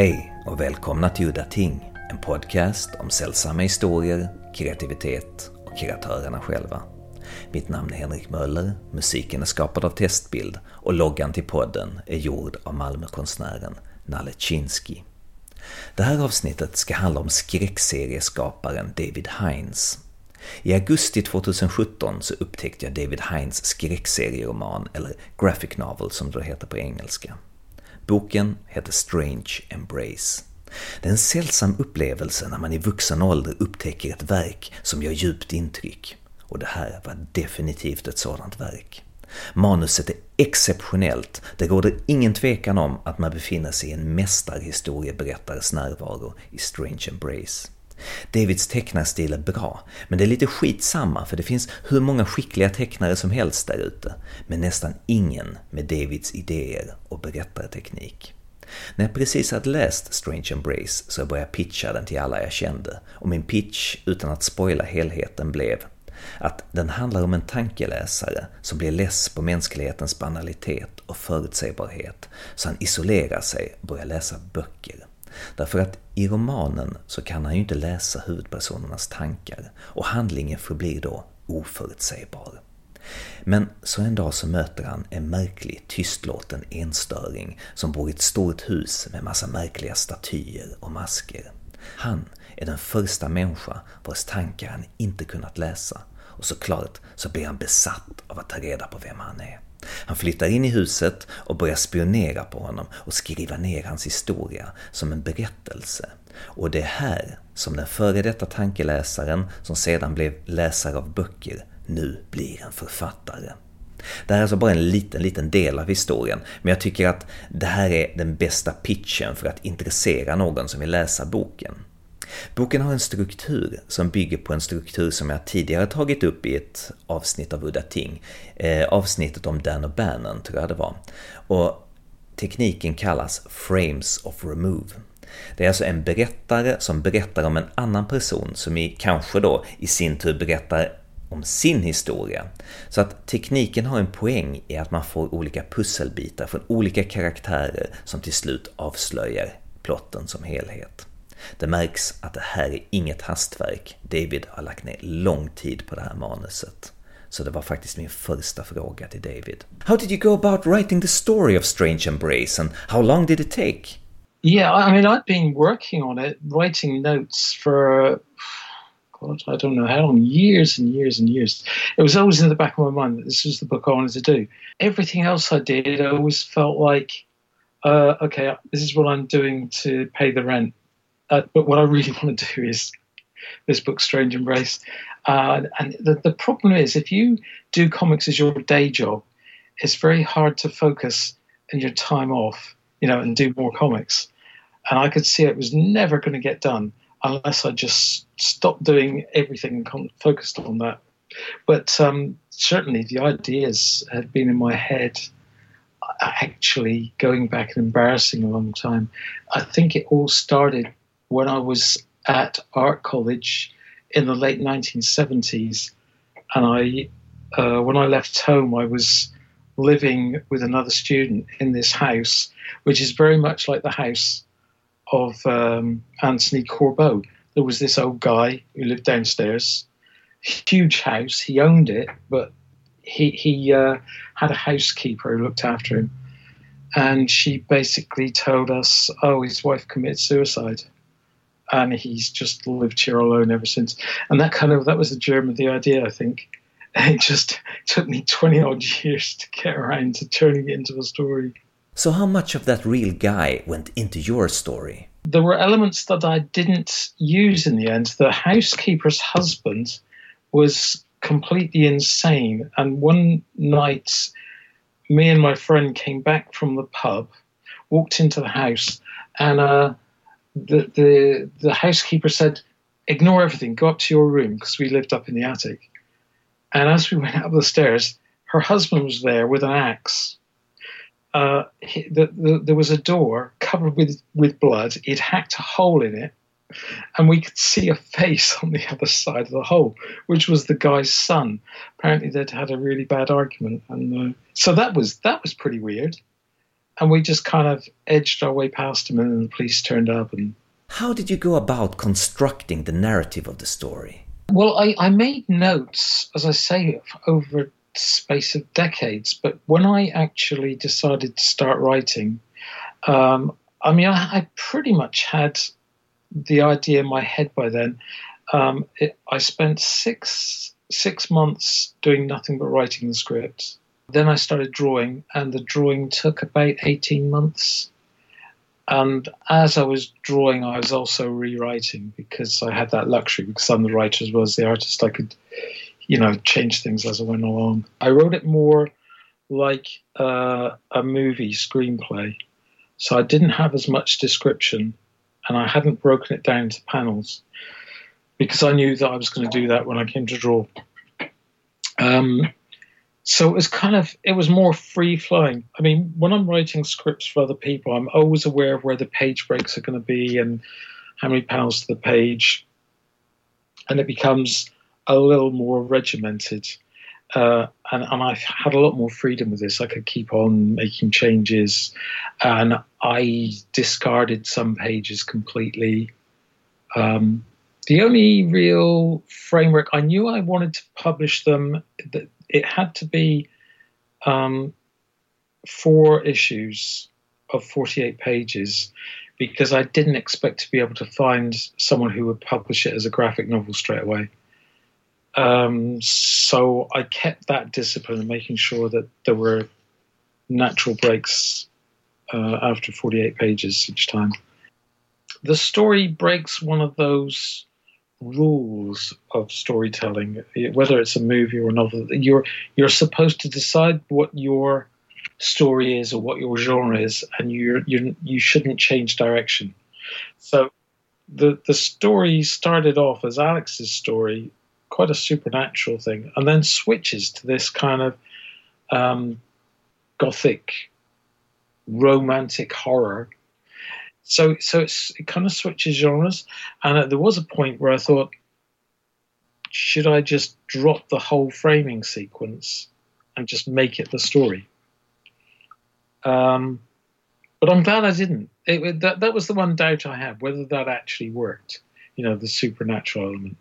Hej och välkomna till Udda Ting, en podcast om sällsamma historier, kreativitet och kreatörerna själva. Mitt namn är Henrik Möller, musiken är skapad av Testbild och loggan till podden är gjord av Malmökonstnären Nalle Chinsky. Det här avsnittet ska handla om skräckserieskaparen David Hines. I augusti 2017 så upptäckte jag David Hines skräckserieroman, eller graphic novel som det heter på engelska. Boken heter Strange Embrace. Det är en sällsam upplevelse när man i vuxen ålder upptäcker ett verk som gör djupt intryck. Och det här var definitivt ett sådant verk. Manuset är exceptionellt, det råder ingen tvekan om att man befinner sig i en mästarhistorieberättares närvaro i Strange Embrace. Davids tecknarstil är bra, men det är lite skitsamma för det finns hur många skickliga tecknare som helst där ute, men nästan ingen med Davids idéer och berättarteknik. När jag precis hade läst Strange Embrace så började jag pitcha den till alla jag kände, och min pitch, utan att spoila helheten, blev att den handlar om en tankeläsare som blir less på mänsklighetens banalitet och förutsägbarhet, så han isolerar sig och börjar läsa böcker. Därför att i romanen så kan han ju inte läsa huvudpersonernas tankar och handlingen förblir då oförutsägbar. Men så en dag så möter han en märklig, tystlåten enstöring som bor i ett stort hus med massa märkliga statyer och masker. Han är den första människa vars tankar han inte kunnat läsa och såklart så blir han besatt av att ta reda på vem han är. Han flyttar in i huset och börjar spionera på honom och skriva ner hans historia som en berättelse. Och det är här som den före detta tankeläsaren, som sedan blev läsare av böcker, nu blir en författare. Det här är alltså bara en liten, liten del av historien, men jag tycker att det här är den bästa pitchen för att intressera någon som vill läsa boken. Boken har en struktur som bygger på en struktur som jag tidigare tagit upp i ett avsnitt av Udda Ting. Eh, avsnittet om Dan och Bannon tror jag det var. Och tekniken kallas Frames of Remove. Det är alltså en berättare som berättar om en annan person som i, kanske då i sin tur berättar om sin historia. Så att tekniken har en poäng i att man får olika pusselbitar från olika karaktärer som till slut avslöjar plotten som helhet. Det märks att det här är inget hastverk. David har lagt ner lång tid på det här manuset. Så det var faktiskt min första fråga till David. How did you go about writing the story of Strange Embrace and how long did it take? Yeah, I mean, I've been working on it, writing notes for, God, I don't know how long, years and years and years. It was always in the back of my mind that this was the book I wanted to do. Everything else I did, I always felt like, uh, okay, this is what I'm doing to pay the rent. Uh, but what I really want to do is this book, Strange Embrace. Uh, and the, the problem is, if you do comics as your day job, it's very hard to focus in your time off, you know, and do more comics. And I could see it was never going to get done unless I just stopped doing everything and focused on that. But um, certainly the ideas had been in my head actually going back and embarrassing a long time. I think it all started when I was at art college in the late 1970s, and I, uh, when I left home, I was living with another student in this house, which is very much like the house of um, Anthony Corder. There was this old guy who lived downstairs, huge house. He owned it, but he he uh, had a housekeeper who looked after him, and she basically told us, "Oh, his wife committed suicide." And he's just lived here alone ever since. And that kind of that was the germ of the idea, I think. It just took me twenty odd years to get around to turning it into a story. So, how much of that real guy went into your story? There were elements that I didn't use in the end. The housekeeper's husband was completely insane, and one night, me and my friend came back from the pub, walked into the house, and uh, the, the, the housekeeper said, ignore everything, go up to your room, because we lived up in the attic. And as we went up the stairs, her husband was there with an axe. Uh, he, the, the, there was a door covered with, with blood. He'd hacked a hole in it, and we could see a face on the other side of the hole, which was the guy's son. Apparently, they'd had a really bad argument, and uh, so that was that was pretty weird. And we just kind of edged our way past him, and then the police turned up. And how did you go about constructing the narrative of the story? Well, I, I made notes, as I say, over a space of decades. But when I actually decided to start writing, um, I mean, I, I, pretty much had the idea in my head by then. Um, it, I spent six six months doing nothing but writing the script. Then I started drawing, and the drawing took about 18 months. And as I was drawing, I was also rewriting because I had that luxury because I'm the writer as well as the artist. I could, you know, change things as I went along. I wrote it more like uh, a movie screenplay. So I didn't have as much description and I hadn't broken it down to panels because I knew that I was going to do that when I came to draw. Um, so it was kind of it was more free flowing. I mean, when I'm writing scripts for other people, I'm always aware of where the page breaks are going to be and how many panels to the page, and it becomes a little more regimented. Uh, and, and I had a lot more freedom with this. I could keep on making changes, and I discarded some pages completely. Um, the only real framework I knew I wanted to publish them, it had to be um, four issues of 48 pages because I didn't expect to be able to find someone who would publish it as a graphic novel straight away. Um, so I kept that discipline, of making sure that there were natural breaks uh, after 48 pages each time. The story breaks one of those rules of storytelling, whether it's a movie or a novel. You're you're supposed to decide what your story is or what your genre is, and you you you shouldn't change direction. So the the story started off as Alex's story, quite a supernatural thing, and then switches to this kind of um, gothic, romantic horror so so it kind of switches genres, and uh, there was a point where I thought, should I just drop the whole framing sequence and just make it the story? Um, but I'm glad I didn't. It, that that was the one doubt I had whether that actually worked. You know, the supernatural element,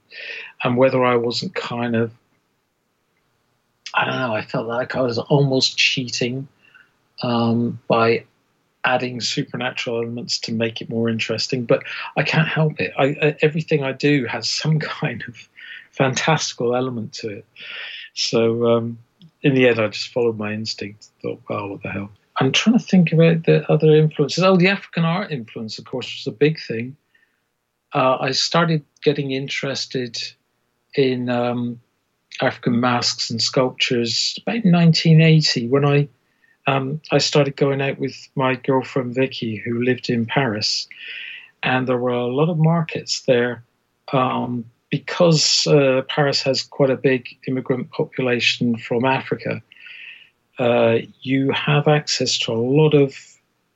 and whether I wasn't kind of I don't know. I felt like I was almost cheating um, by adding supernatural elements to make it more interesting. But I can't help it. I, everything I do has some kind of fantastical element to it. So um, in the end, I just followed my instinct. Thought, well, what the hell? I'm trying to think about the other influences. Oh, the African art influence, of course, was a big thing. Uh, I started getting interested in um, African masks and sculptures about 1980 when I um, I started going out with my girlfriend Vicky, who lived in Paris, and there were a lot of markets there um, because uh, Paris has quite a big immigrant population from Africa. Uh, you have access to a lot of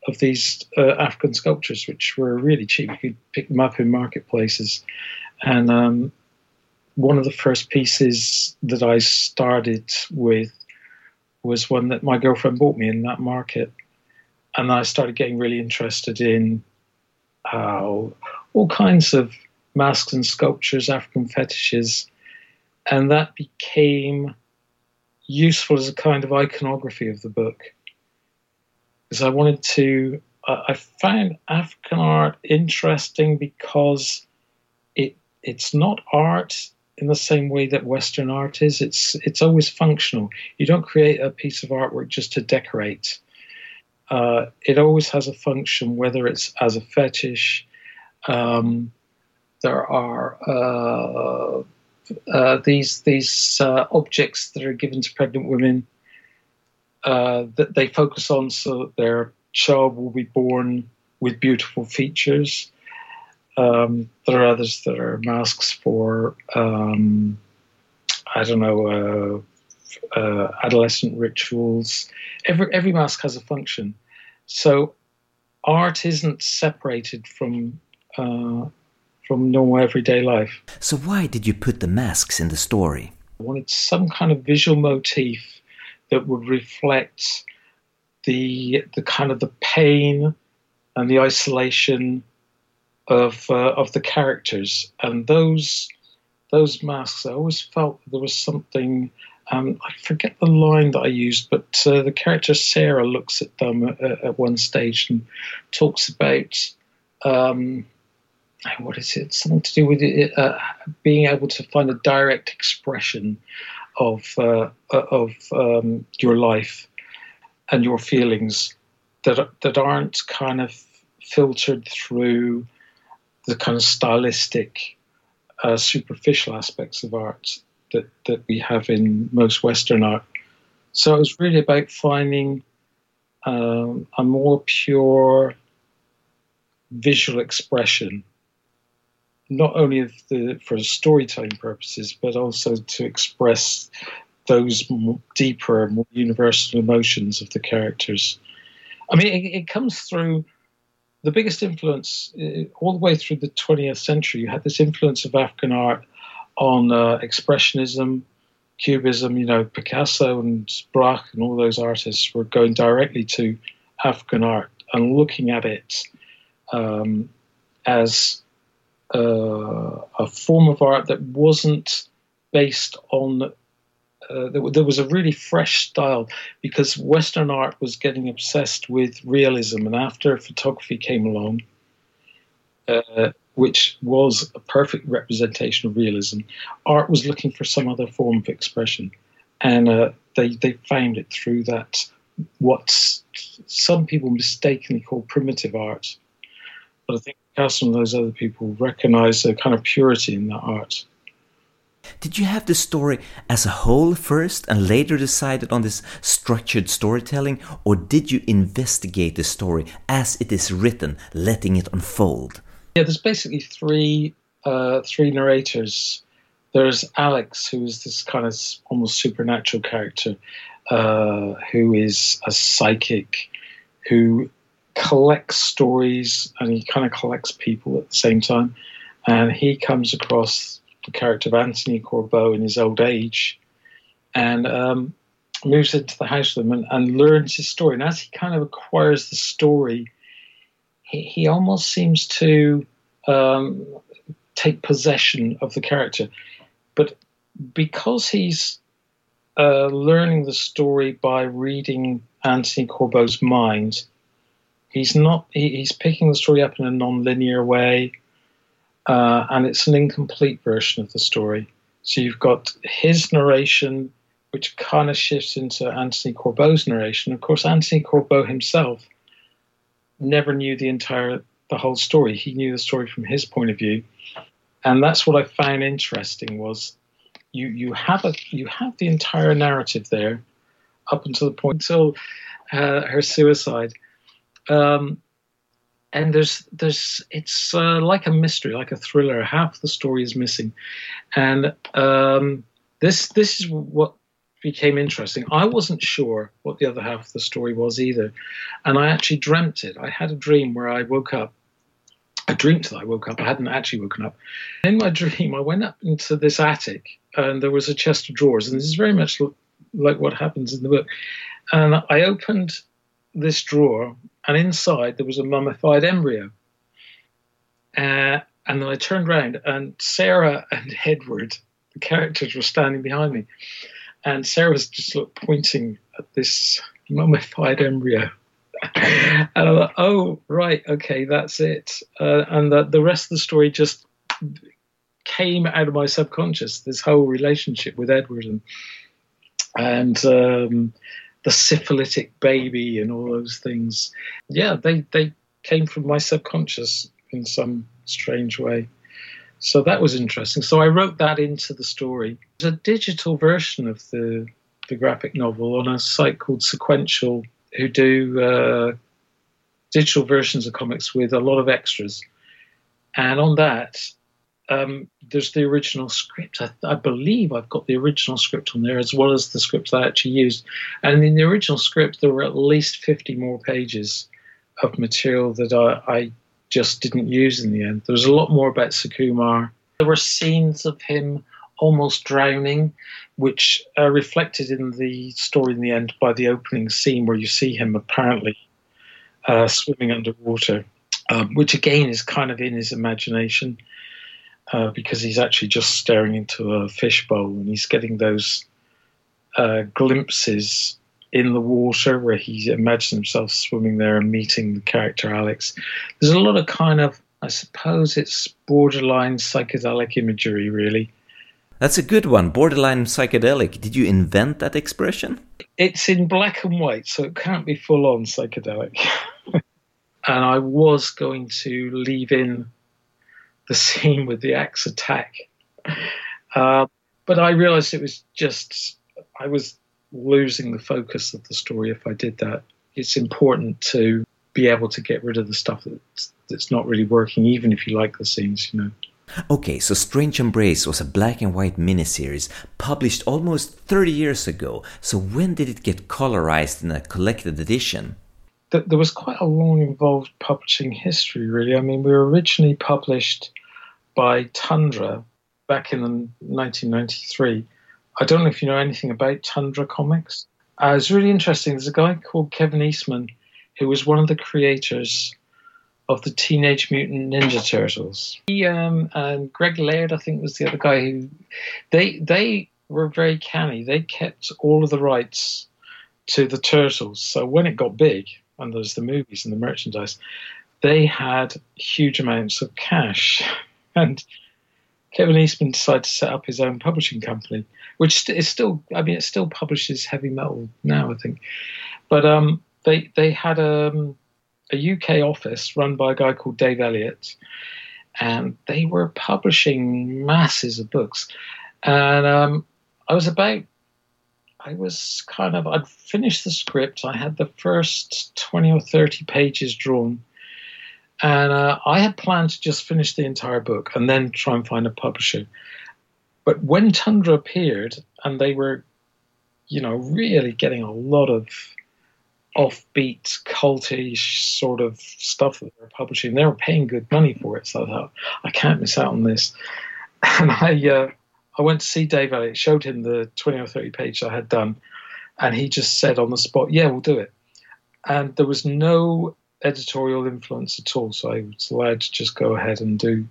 of these uh, African sculptures, which were really cheap. You could pick them up in marketplaces, and um, one of the first pieces that I started with was one that my girlfriend bought me in that market. And I started getting really interested in uh, all kinds of masks and sculptures, African fetishes. And that became useful as a kind of iconography of the book. Because I wanted to, uh, I found African art interesting because it it's not art in the same way that Western art is. It's it's always functional. You don't create a piece of artwork just to decorate. Uh, it always has a function, whether it's as a fetish. Um, there are uh, uh, these these uh, objects that are given to pregnant women uh, that they focus on, so that their child will be born with beautiful features. Um, there are others that are masks for, um, I don't know, uh, uh, adolescent rituals. Every every mask has a function, so art isn't separated from uh, from normal everyday life. So why did you put the masks in the story? I wanted some kind of visual motif that would reflect the the kind of the pain and the isolation of uh, of the characters and those those masks. I always felt there was something. Um, I forget the line that I used, but uh, the character Sarah looks at them at, at one stage and talks about um, what is it? Something to do with it, uh, being able to find a direct expression of uh, of um, your life and your feelings that that aren't kind of filtered through the kind of stylistic, uh, superficial aspects of art that that we have in most Western art. So it was really about finding um, a more pure visual expression, not only the, for storytelling purposes, but also to express those deeper, more universal emotions of the characters. I mean, it, it comes through the biggest influence uh, all the way through the 20th century. You had this influence of African art on uh, expressionism, cubism. You know, Picasso and Braque and all those artists were going directly to African art and looking at it um, as uh, a form of art that wasn't based on. Uh, there, there, was a really fresh style because Western art was getting obsessed with realism, and after photography came along, uh, which was a perfect representation of realism, art was looking for some other form of expression, and uh, they they found it through that what some people mistakenly call primitive art. But I think Picasso and those other people recognize a kind of purity in that art. Did you have the story as a whole first and later decided on this structured storytelling, or did you investigate the story as it is written, letting it unfold? Yeah, there's basically three uh, three narrators. There's Alex, who is this kind of almost supernatural character, uh, who is a psychic, who collects stories and he kind of collects people at the same time. And he comes across the character of Anthony Corder in his old age and um, moves into the house with him and, and, learns his story. And as he kind of acquires the story, he, he almost seems to um, take possession of the character. But because he's uh, learning the story by reading Anthony Corder's mind, he's not he, he's picking the story up in a non-linear way uh, and it's an incomplete version of the story. So you've got his narration which kind of shifts into anthony corder's narration. Of course anthony corder himself never knew the entire the whole story. He knew the story from his point of view. And that's what i found interesting was you you have a you have the entire narrative there up until the point until uh, her suicide. Um, and there's there's it's uh, like a mystery, like a thriller. Half the story is missing, and um, this this is what became interesting. I wasn't sure what the other half of the story was either, and I actually dreamt it. I had a dream where I woke up. I dreamt that I woke up. I hadn't actually woken up. In my dream, I went up into this attic, and there was a chest of drawers, and this is very much like what happens in the book. And I opened this drawer and inside there was a mummified embryo. Uh, and then I turned around, and Sarah and Edward, the characters, were standing behind me. And Sarah was just look, pointing at this mummified embryo. and I thought, oh, right, okay, that's it. Uh, and the, the rest of the story just came out of my subconscious, this whole relationship with Edward and, and um, the syphilitic baby and all those things. Yeah, they, they came from my subconscious in some strange way. So that was interesting. So I wrote that into the story. There's a digital version of the, the graphic novel on a site called Sequential, who do uh, digital versions of comics with a lot of extras. And on that, um, there's the original script. I, I, believe I've got the original script on there as well as the script I actually used. And in the original script, there were at least 50 more pages of material that I, I just didn't use in the end. There was a lot more about Sukumar. There were scenes of him almost drowning, which are reflected in the story in the end by the opening scene where you see him apparently uh, swimming underwater, um, which again is kind of in his imagination uh, because he's actually just staring into a fishbowl and he's getting those uh, glimpses in the water where he imagines himself swimming there and meeting the character Alex. There's a lot of kind of, I suppose it's borderline psychedelic imagery, really. That's a good one, borderline psychedelic. Did you invent that expression? It's in black and white, so it can't be full on psychedelic. and I was going to leave in the scene with the axe attack. Uh, but I realized it was just, I was losing the focus of the story if I did that. It's important to be able to get rid of the stuff that's, that's not really working, even if you like the scenes, you know. Okay, so Strange Embrace was a black and white miniseries published almost 30 years ago. So when did it get colorized in a collected edition? There was quite a long involved publishing history, really. I mean, we were originally published by Tundra back in 1993. I don't know if you know anything about Tundra Comics. Uh, it's really interesting. There's a guy called Kevin Eastman who was one of the creators of the Teenage Mutant Ninja Turtles. He um, and Greg Laird, I think, was the other guy who they they were very canny. They kept all of the rights to the Turtles. So when it got big, and there's the movies and the merchandise, they had huge amounts of cash. And Kevin Eastman decided to set up his own publishing company, which is still, I mean, it still publishes heavy metal now, I think. But um, they they had um, a UK office run by a guy called Dave Elliott, and they were publishing masses of books. And um, I was about, I was kind of, I'd finished the script. I had the first 20 or 30 pages drawn. And uh, I had planned to just finish the entire book and then try and find a publisher. But when Tundra appeared and they were, you know, really getting a lot of offbeat, culty sort of stuff that they were publishing. They were paying good money for it, so I thought I can't miss out on this. And I uh, I went to see Dave Elliott, showed him the twenty or thirty page I had done, and he just said on the spot, "Yeah, we'll do it." And there was no editorial influence at all, so I was allowed to just go ahead and do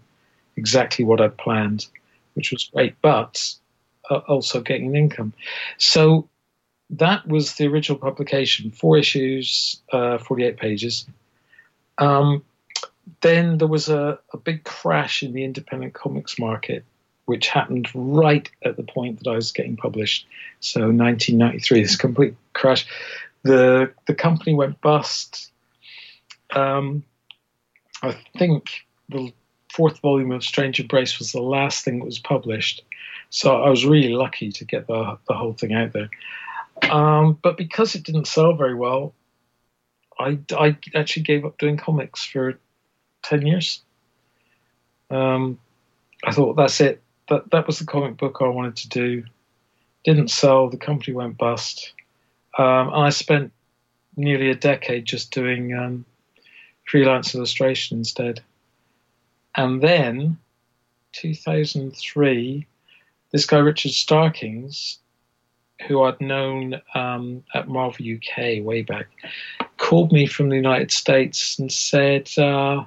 exactly what I'd planned, which was great, but uh, also getting an income. So that was the original publication, four issues, uh, 48 pages. Um, then there was a, a big crash in the independent comics market, which happened right at the point that I was getting published. So 1993, this complete crash. The the company went bust. Um, I think the fourth volume of Strange Embrace was the last thing that was published. So I was really lucky to get the the whole thing out there. Um, but because it didn't sell very well, I, I actually gave up doing comics for 10 years. Um, I thought that's it. That, that was the comic book I wanted to do. Didn't sell, the company went bust. Um, and I spent nearly a decade just doing um, freelance illustration instead. And then, 2003, this guy Richard Starkings who I'd known um, at Marvel UK way back, called me from the United States and said, uh,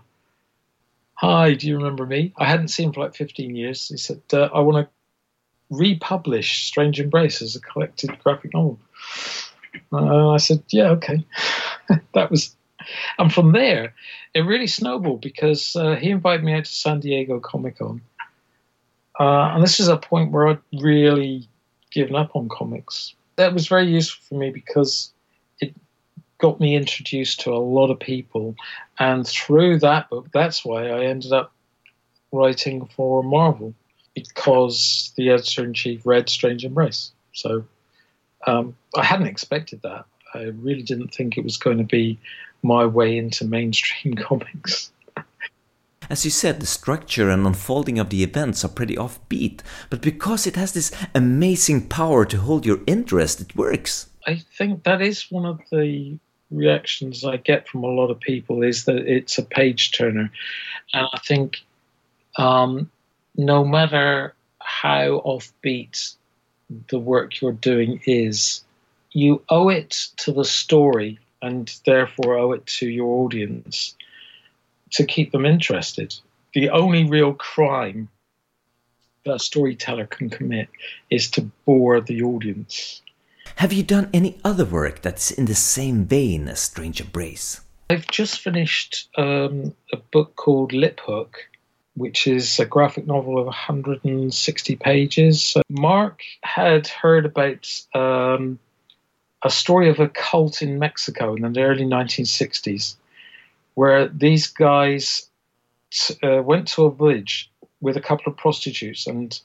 Hi, do you remember me? I hadn't seen him for like 15 years. He said, uh, I want to republish Strange Embrace as a collected graphic novel. Uh, I said, Yeah, okay. that was, and from there, it really snowballed because uh, he invited me out to San Diego Comic Con. Uh, and this is a point where I'd really given up on comics. That was very useful for me because got me introduced to a lot of people. And through that book, that's why I ended up writing for Marvel because the editor in chief read Strange Embrace. So um, I hadn't expected that. I really didn't think it was going to be my way into mainstream comics. As you said, the structure and unfolding of the events are pretty offbeat, but because it has this amazing power to hold your interest, it works. I think that is one of the reactions I get from a lot of people is that it's a page turner. And I think um, no matter how offbeat the work you're doing is, you owe it to the story and therefore owe it to your audience to keep them interested. The only real crime that a storyteller can commit is to bore the audience. Have you done any other work that's in the same vein as Strange Embrace? I've just finished um, a book called Lip Hook, which is a graphic novel of 160 pages. Mark had heard about um, a story of a cult in Mexico in the early 1960s, where these guys uh, went to a village with a couple of prostitutes and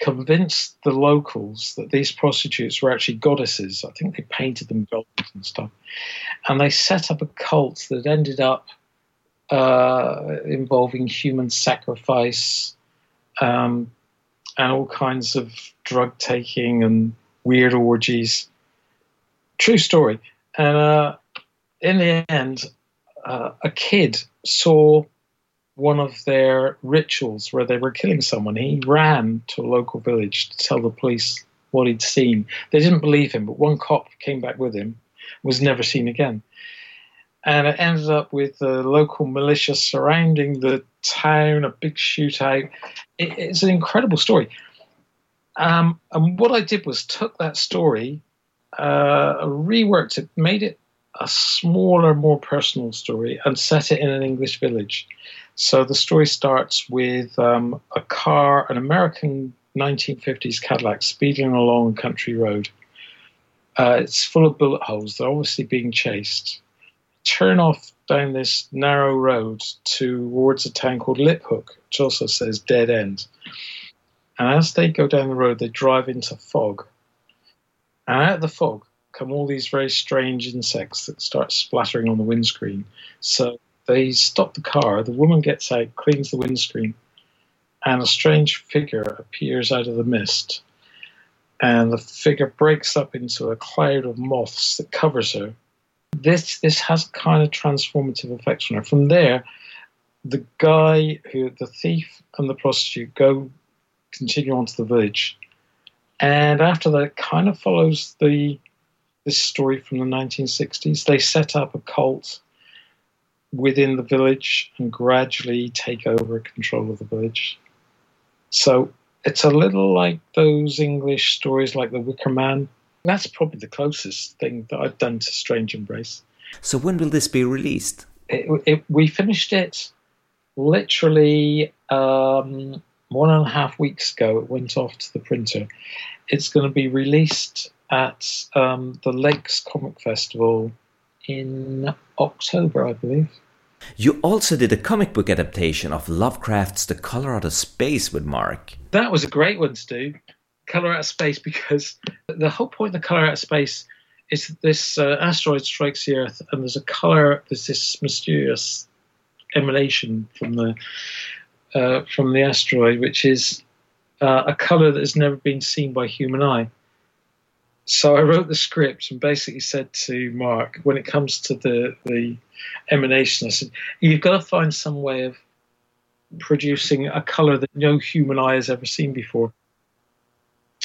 convinced the locals that these prostitutes were actually goddesses. I think they painted them gold and stuff. And they set up a cult that ended up uh, involving human sacrifice um, and all kinds of drug taking and weird orgies. True story. And uh, in the end, uh, a kid saw one of their rituals where they were killing someone. He ran to a local village to tell the police what he'd seen. They didn't believe him, but one cop came back with him, was never seen again. And it ended up with the local militia surrounding the town, a big shootout. It, it's an incredible story. Um, and what I did was took that story, uh, reworked it, made it a smaller, more personal story, and set it in an English village. So the story starts with um, a car, an American 1950s Cadillac, speeding along a country road. Uh, it's full of bullet holes. They're obviously being chased. Turn off down this narrow road towards a town called Lip Hook, which also says dead end. And as they go down the road, they drive into fog. And out of the fog come all these very strange insects that start splattering on the windscreen. So they stop the car. The woman gets out, cleans the windscreen, and a strange figure appears out of the mist. And the figure breaks up into a cloud of moths that covers her. This this has kind of transformative effects on her. From there, the guy who the thief and the prostitute go continue on to the village. And after that, kind of follows the this story from the 1960s. They set up a cult within the village and gradually take over control of the village. So it's a little like those English stories like The Wicker Man. That's probably the closest thing that I've done to Strange Embrace. So when will this be released? It, it, we finished it literally um, one and a half weeks ago. It went off to the printer. It's going to be released at um, the Lakes Comic Festival in October, I believe. You also did a comic book adaptation of Lovecraft's The Color Out of Space with Mark. That was a great one to do. Color Out of Space, because the whole point of The Color Out of Space is that this uh, asteroid strikes the Earth and there's a color, there's this mysterious emanation from the uh, from the asteroid, which is uh, a color that has never been seen by human eye so I wrote the script and basically said to Mark, when it comes to the the emanation, I said, you've got to find some way of producing a color that no human eye has ever seen before.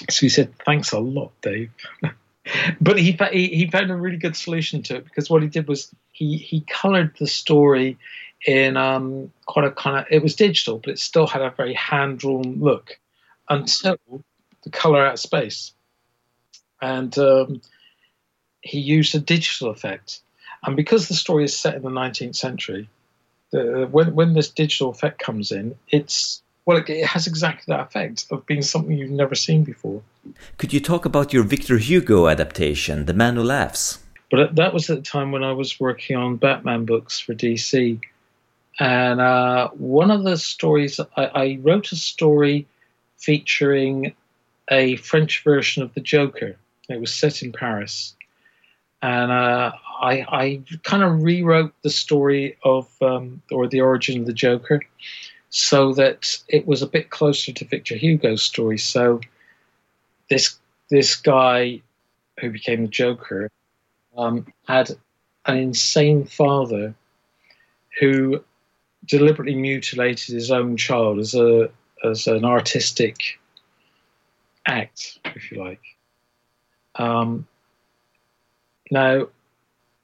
So he said, thanks a lot, Dave. but he, he he found a really good solution to it because what he did was he he colored the story in um, quite a kind of it was digital, but it still had a very hand drawn look until the color out of space and um, he used a digital effect. And because the story is set in the 19th century, the, when when this digital effect comes in, it's well, it, it, has exactly that effect of being something you've never seen before. Could you talk about your Victor Hugo adaptation, The Man Who Laughs? But that was at the time when I was working on Batman books for DC. And uh, one of the stories, I, I wrote a story featuring a French version of the Joker it was set in Paris, and uh, I, I kind of rewrote the story of um, or the origin of the Joker so that it was a bit closer to Victor Hugo's story. So this this guy who became the Joker um, had an insane father who deliberately mutilated his own child as a as an artistic act, if you like. Um, now,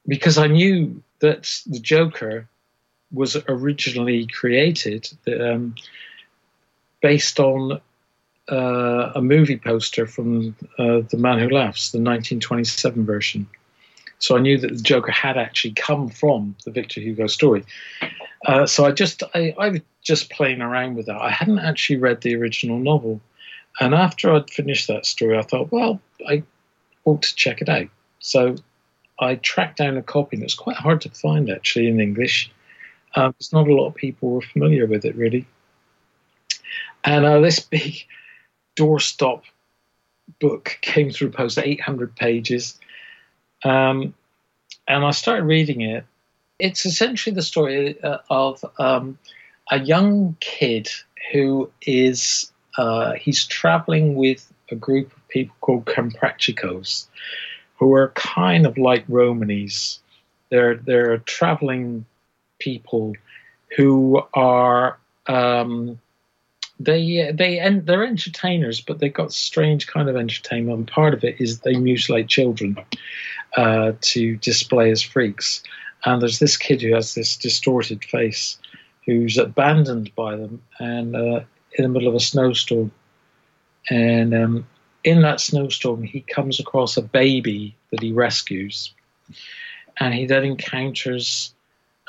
because I knew that the Joker was originally created um, based on uh, a movie poster from uh, The Man Who Laughs, the 1927 version. So I knew that the Joker had actually come from the Victor Hugo story. Uh, so I just I, I was just playing around with that. I hadn't actually read the original novel, and after I'd finished that story, I thought, well, I ought to check it out. So I tracked down a copy, and it's quite hard to find actually in English. Um, there's not a lot of people were familiar with it really. And uh, this big doorstop book came through post, 800 pages. Um, and I started reading it. It's essentially the story uh, of um, a young kid who is uh, he's traveling with a group of people called Comprachicos, who are kind of like Romanies. They're they're traveling people who are um, they they and they're entertainers, but they've got strange kind of entertainment. And part of it is they mutilate children uh, to display as freaks. And there's this kid who has this distorted face, who's abandoned by them, and uh, in the middle of a snowstorm. And um, in that snowstorm, he comes across a baby that he rescues, and he then encounters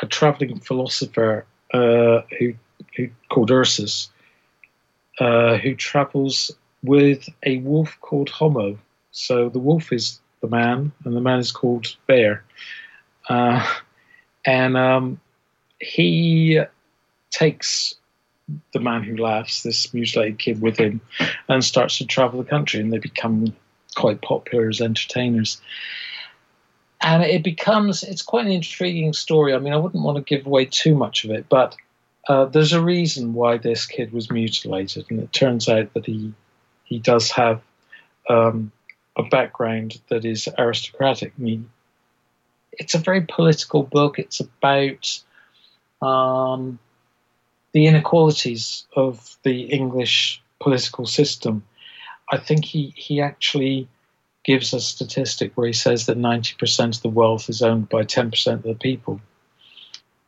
a traveling philosopher uh, who, who called Ursus, uh, who travels with a wolf called Homo. So the wolf is the man, and the man is called Bear. Uh, and um, he takes the man who laughs, this mutilated kid, with him, and starts to travel the country, and they become quite popular as entertainers. And it becomes, it's quite an intriguing story. I mean, I wouldn't want to give away too much of it, but uh, there's a reason why this kid was mutilated, and it turns out that he he does have um, a background that is aristocratic. I mean, it's a very political book. It's about um, the inequalities of the English political system. I think he, he actually gives a statistic where he says that 90% of the wealth is owned by 10% of the people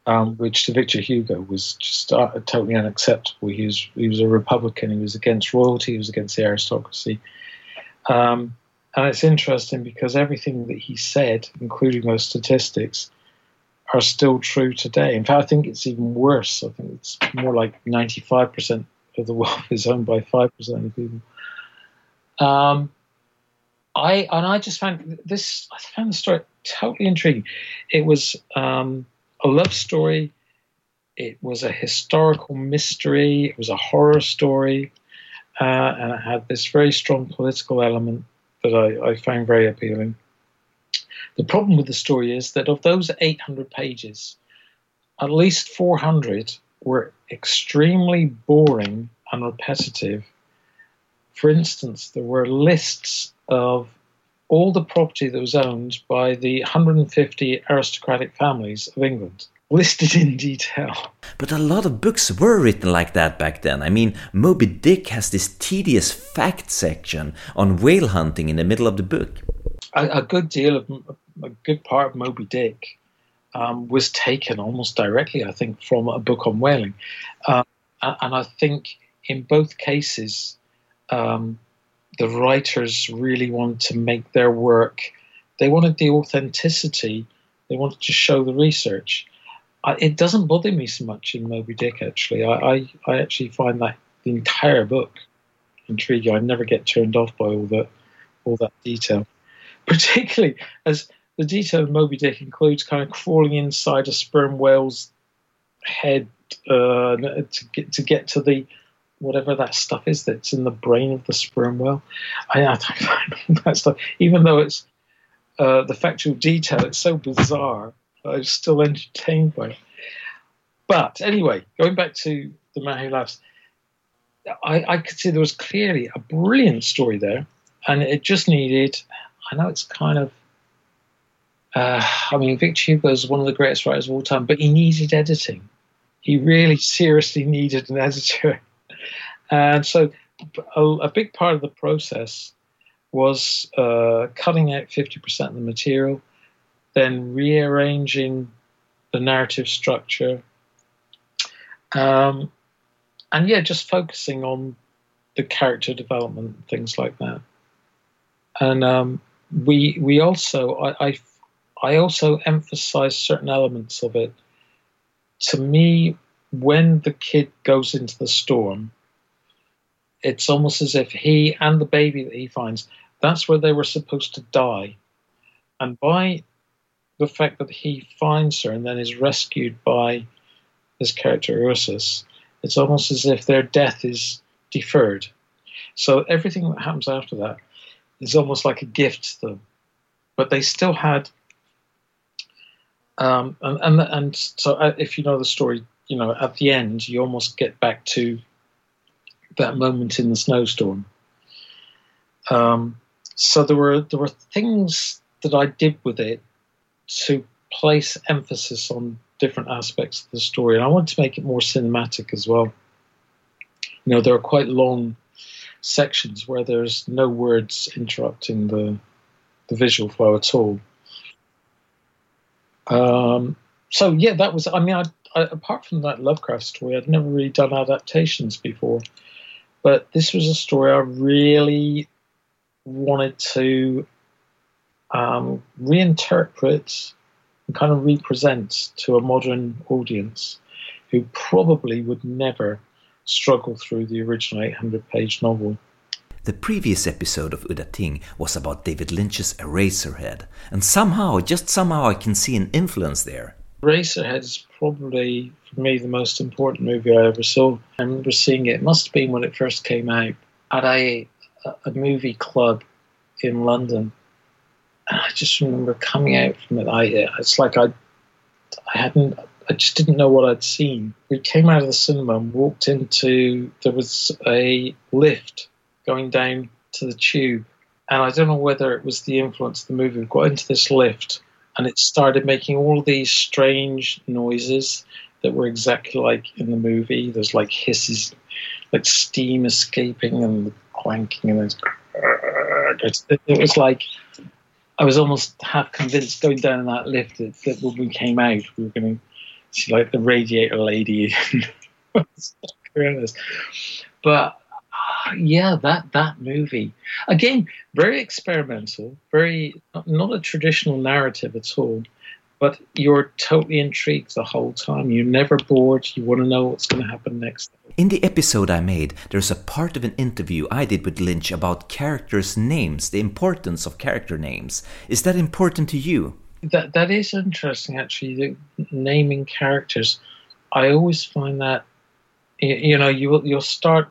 um, which to Victor Hugo was just uh, totally unacceptable. He was he was a Republican. He was against royalty. He was against the aristocracy. Um, and it's interesting because everything that he said, including those statistics, are still true today. In fact, I think it's even worse. I think it's more like 95% of the wealth is owned by 5% of people. Um, I and I just found this. I found the story totally intriguing. It was um, a love story. It was a historical mystery. It was a horror story, uh, and it had this very strong political element that I, I found very appealing. The problem with the story is that of those 800 pages, at least 400 were extremely boring and repetitive. For instance, there were lists of all the property that was owned by the 150 aristocratic families of England. Listed in detail. But a lot of books were written like that back then. I mean, Moby Dick has this tedious fact section on whale hunting in the middle of the book. A, a good deal of, a good part of Moby Dick um, was taken almost directly, I think, from a book on whaling. Uh, and I think in both cases, um, the writers really wanted to make their work. They wanted the authenticity. They wanted to show the research. I, it doesn't bother me so much in Moby Dick. Actually, I, I, I actually find that the entire book intriguing. I never get turned off by all that all that detail, particularly as the detail of Moby Dick includes kind of crawling inside a sperm whale's head uh, to get to get to the whatever that stuff is that's in the brain of the sperm whale. I, I find that stuff, even though it's uh, the factual detail, it's so bizarre. I'm still entertained by it. But anyway, going back to the man who laughs, I, I could see there was clearly a brilliant story there, and it just needed. I know it's kind of. Uh, I mean, Victor Hugo is one of the greatest writers of all time, but he needed editing. He really seriously needed an editor and so a, a big part of the process was uh, cutting out 50% of the material, then rearranging the narrative structure, um, and yeah, just focusing on the character development, things like that. And um, we we also I, I I also emphasize certain elements of it. To me, when the kid goes into the storm, it's almost as if he and the baby that he finds that's where they were supposed to die. And by the fact that he finds her and then is rescued by his character Ursus, it's almost as if their death is deferred. So everything that happens after that is almost like a gift to them. But they still had, um, and, and and so uh, if you know the story, you know at the end you almost get back to that moment in the snowstorm. Um, so there were there were things that I did with it to place emphasis on different aspects of the story, and I wanted to make it more cinematic as well. You know, there are quite long sections where there's no words interrupting the the visual flow at all. Um, so yeah, that was. I mean, I, I, apart from that Lovecraft story, I'd never really done adaptations before, but this was a story I really wanted to um, reinterpret and kind of represent to a modern audience who probably would never struggle through the original 800 page novel. The previous episode of Udda Ting was about David Lynch's Eraserhead, and somehow, just somehow, I can see an influence there. Eraserhead is probably, for me, the most important movie I ever saw. I remember seeing it, it must have been when it first came out, at a, a movie club in London. And I just remember coming out from it. I, it's like I, I hadn't I just didn't know what I'd seen. We came out of the cinema and walked into there was a lift going down to the tube, and I don't know whether it was the influence of the movie. We got into this lift, and it started making all these strange noises that were exactly like in the movie. There's like hisses, like steam escaping and clanking, and it was like I was almost half convinced going down in that lift that, that when we came out, we were going to see like the radiator lady. but yeah, that that movie again, very experimental, very not a traditional narrative at all. But you're totally intrigued the whole time. You're never bored. You want to know what's going to happen next. In the episode I made, there's a part of an interview I did with Lynch about characters' names, the importance of character names. Is that important to you? that that is interesting actually. The naming characters, I always find that you know you will you'll start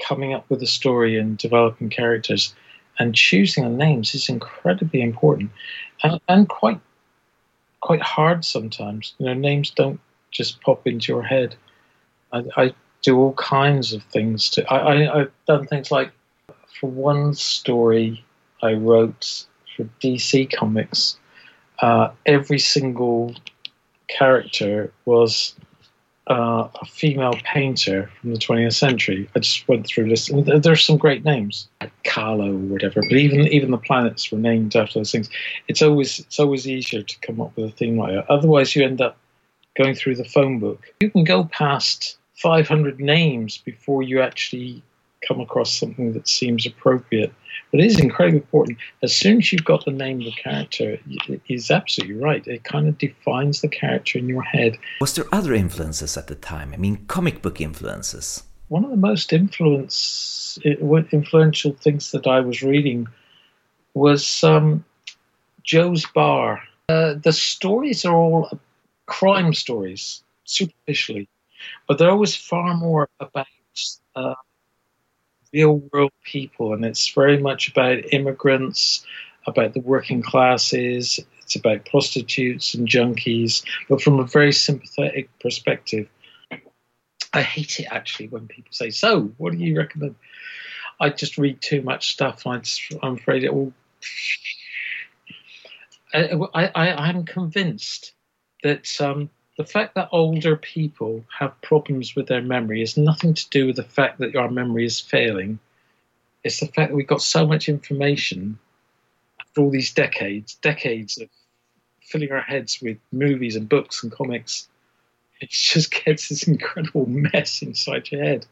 coming up with a story and developing characters, and choosing the names is incredibly important, and, and quite quite hard sometimes. You know, names don't just pop into your head. I, I do all kinds of things to. I, I I've done things like for one story I wrote for DC Comics uh, every single character was uh, a female painter from the 20th century. I just went through this. There's some great names, like Kahlo or whatever. But even even the planets were named after those things. It's always it's always easier to come up with a theme like that. Otherwise, you end up going through the phone book. You can go past 500 names before you actually come across something that seems appropriate. But it is incredibly important. As soon as you've got the name of the character, he's absolutely right. It kind of defines the character in your head. Was there other influences at the time? I mean, comic book influences. One of the most influence, influential things that I was reading was um, Joe's Bar. Uh, the stories are all crime stories, superficially, but they're always far more about uh, real world people, and it's very much about immigrants, about the working classes. It's about prostitutes and junkies, but from a very sympathetic perspective. I hate it actually when people say, "So, what do you recommend?" I just read too much stuff. I am afraid it will. I, I, I'm convinced that um, the fact that older people have problems with their memory is nothing to do with the fact that our memory is failing. It's the fact that we've got so much information after all these decades, decades of filling our heads with movies and books and comics. It just gets this incredible mess inside your head.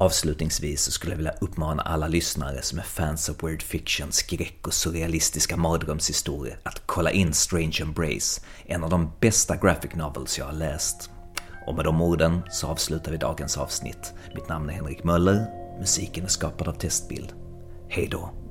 Avslutningsvis så skulle jag vilja uppmana alla lyssnare som är fans av weird fiction, skräck och surrealistiska mardrömshistorier att kolla in Strange Embrace, en av de bästa graphic novels jag har läst. Och med de orden så avslutar vi dagens avsnitt. Mitt namn är Henrik Möller, musiken är skapad av Testbild. Hej då!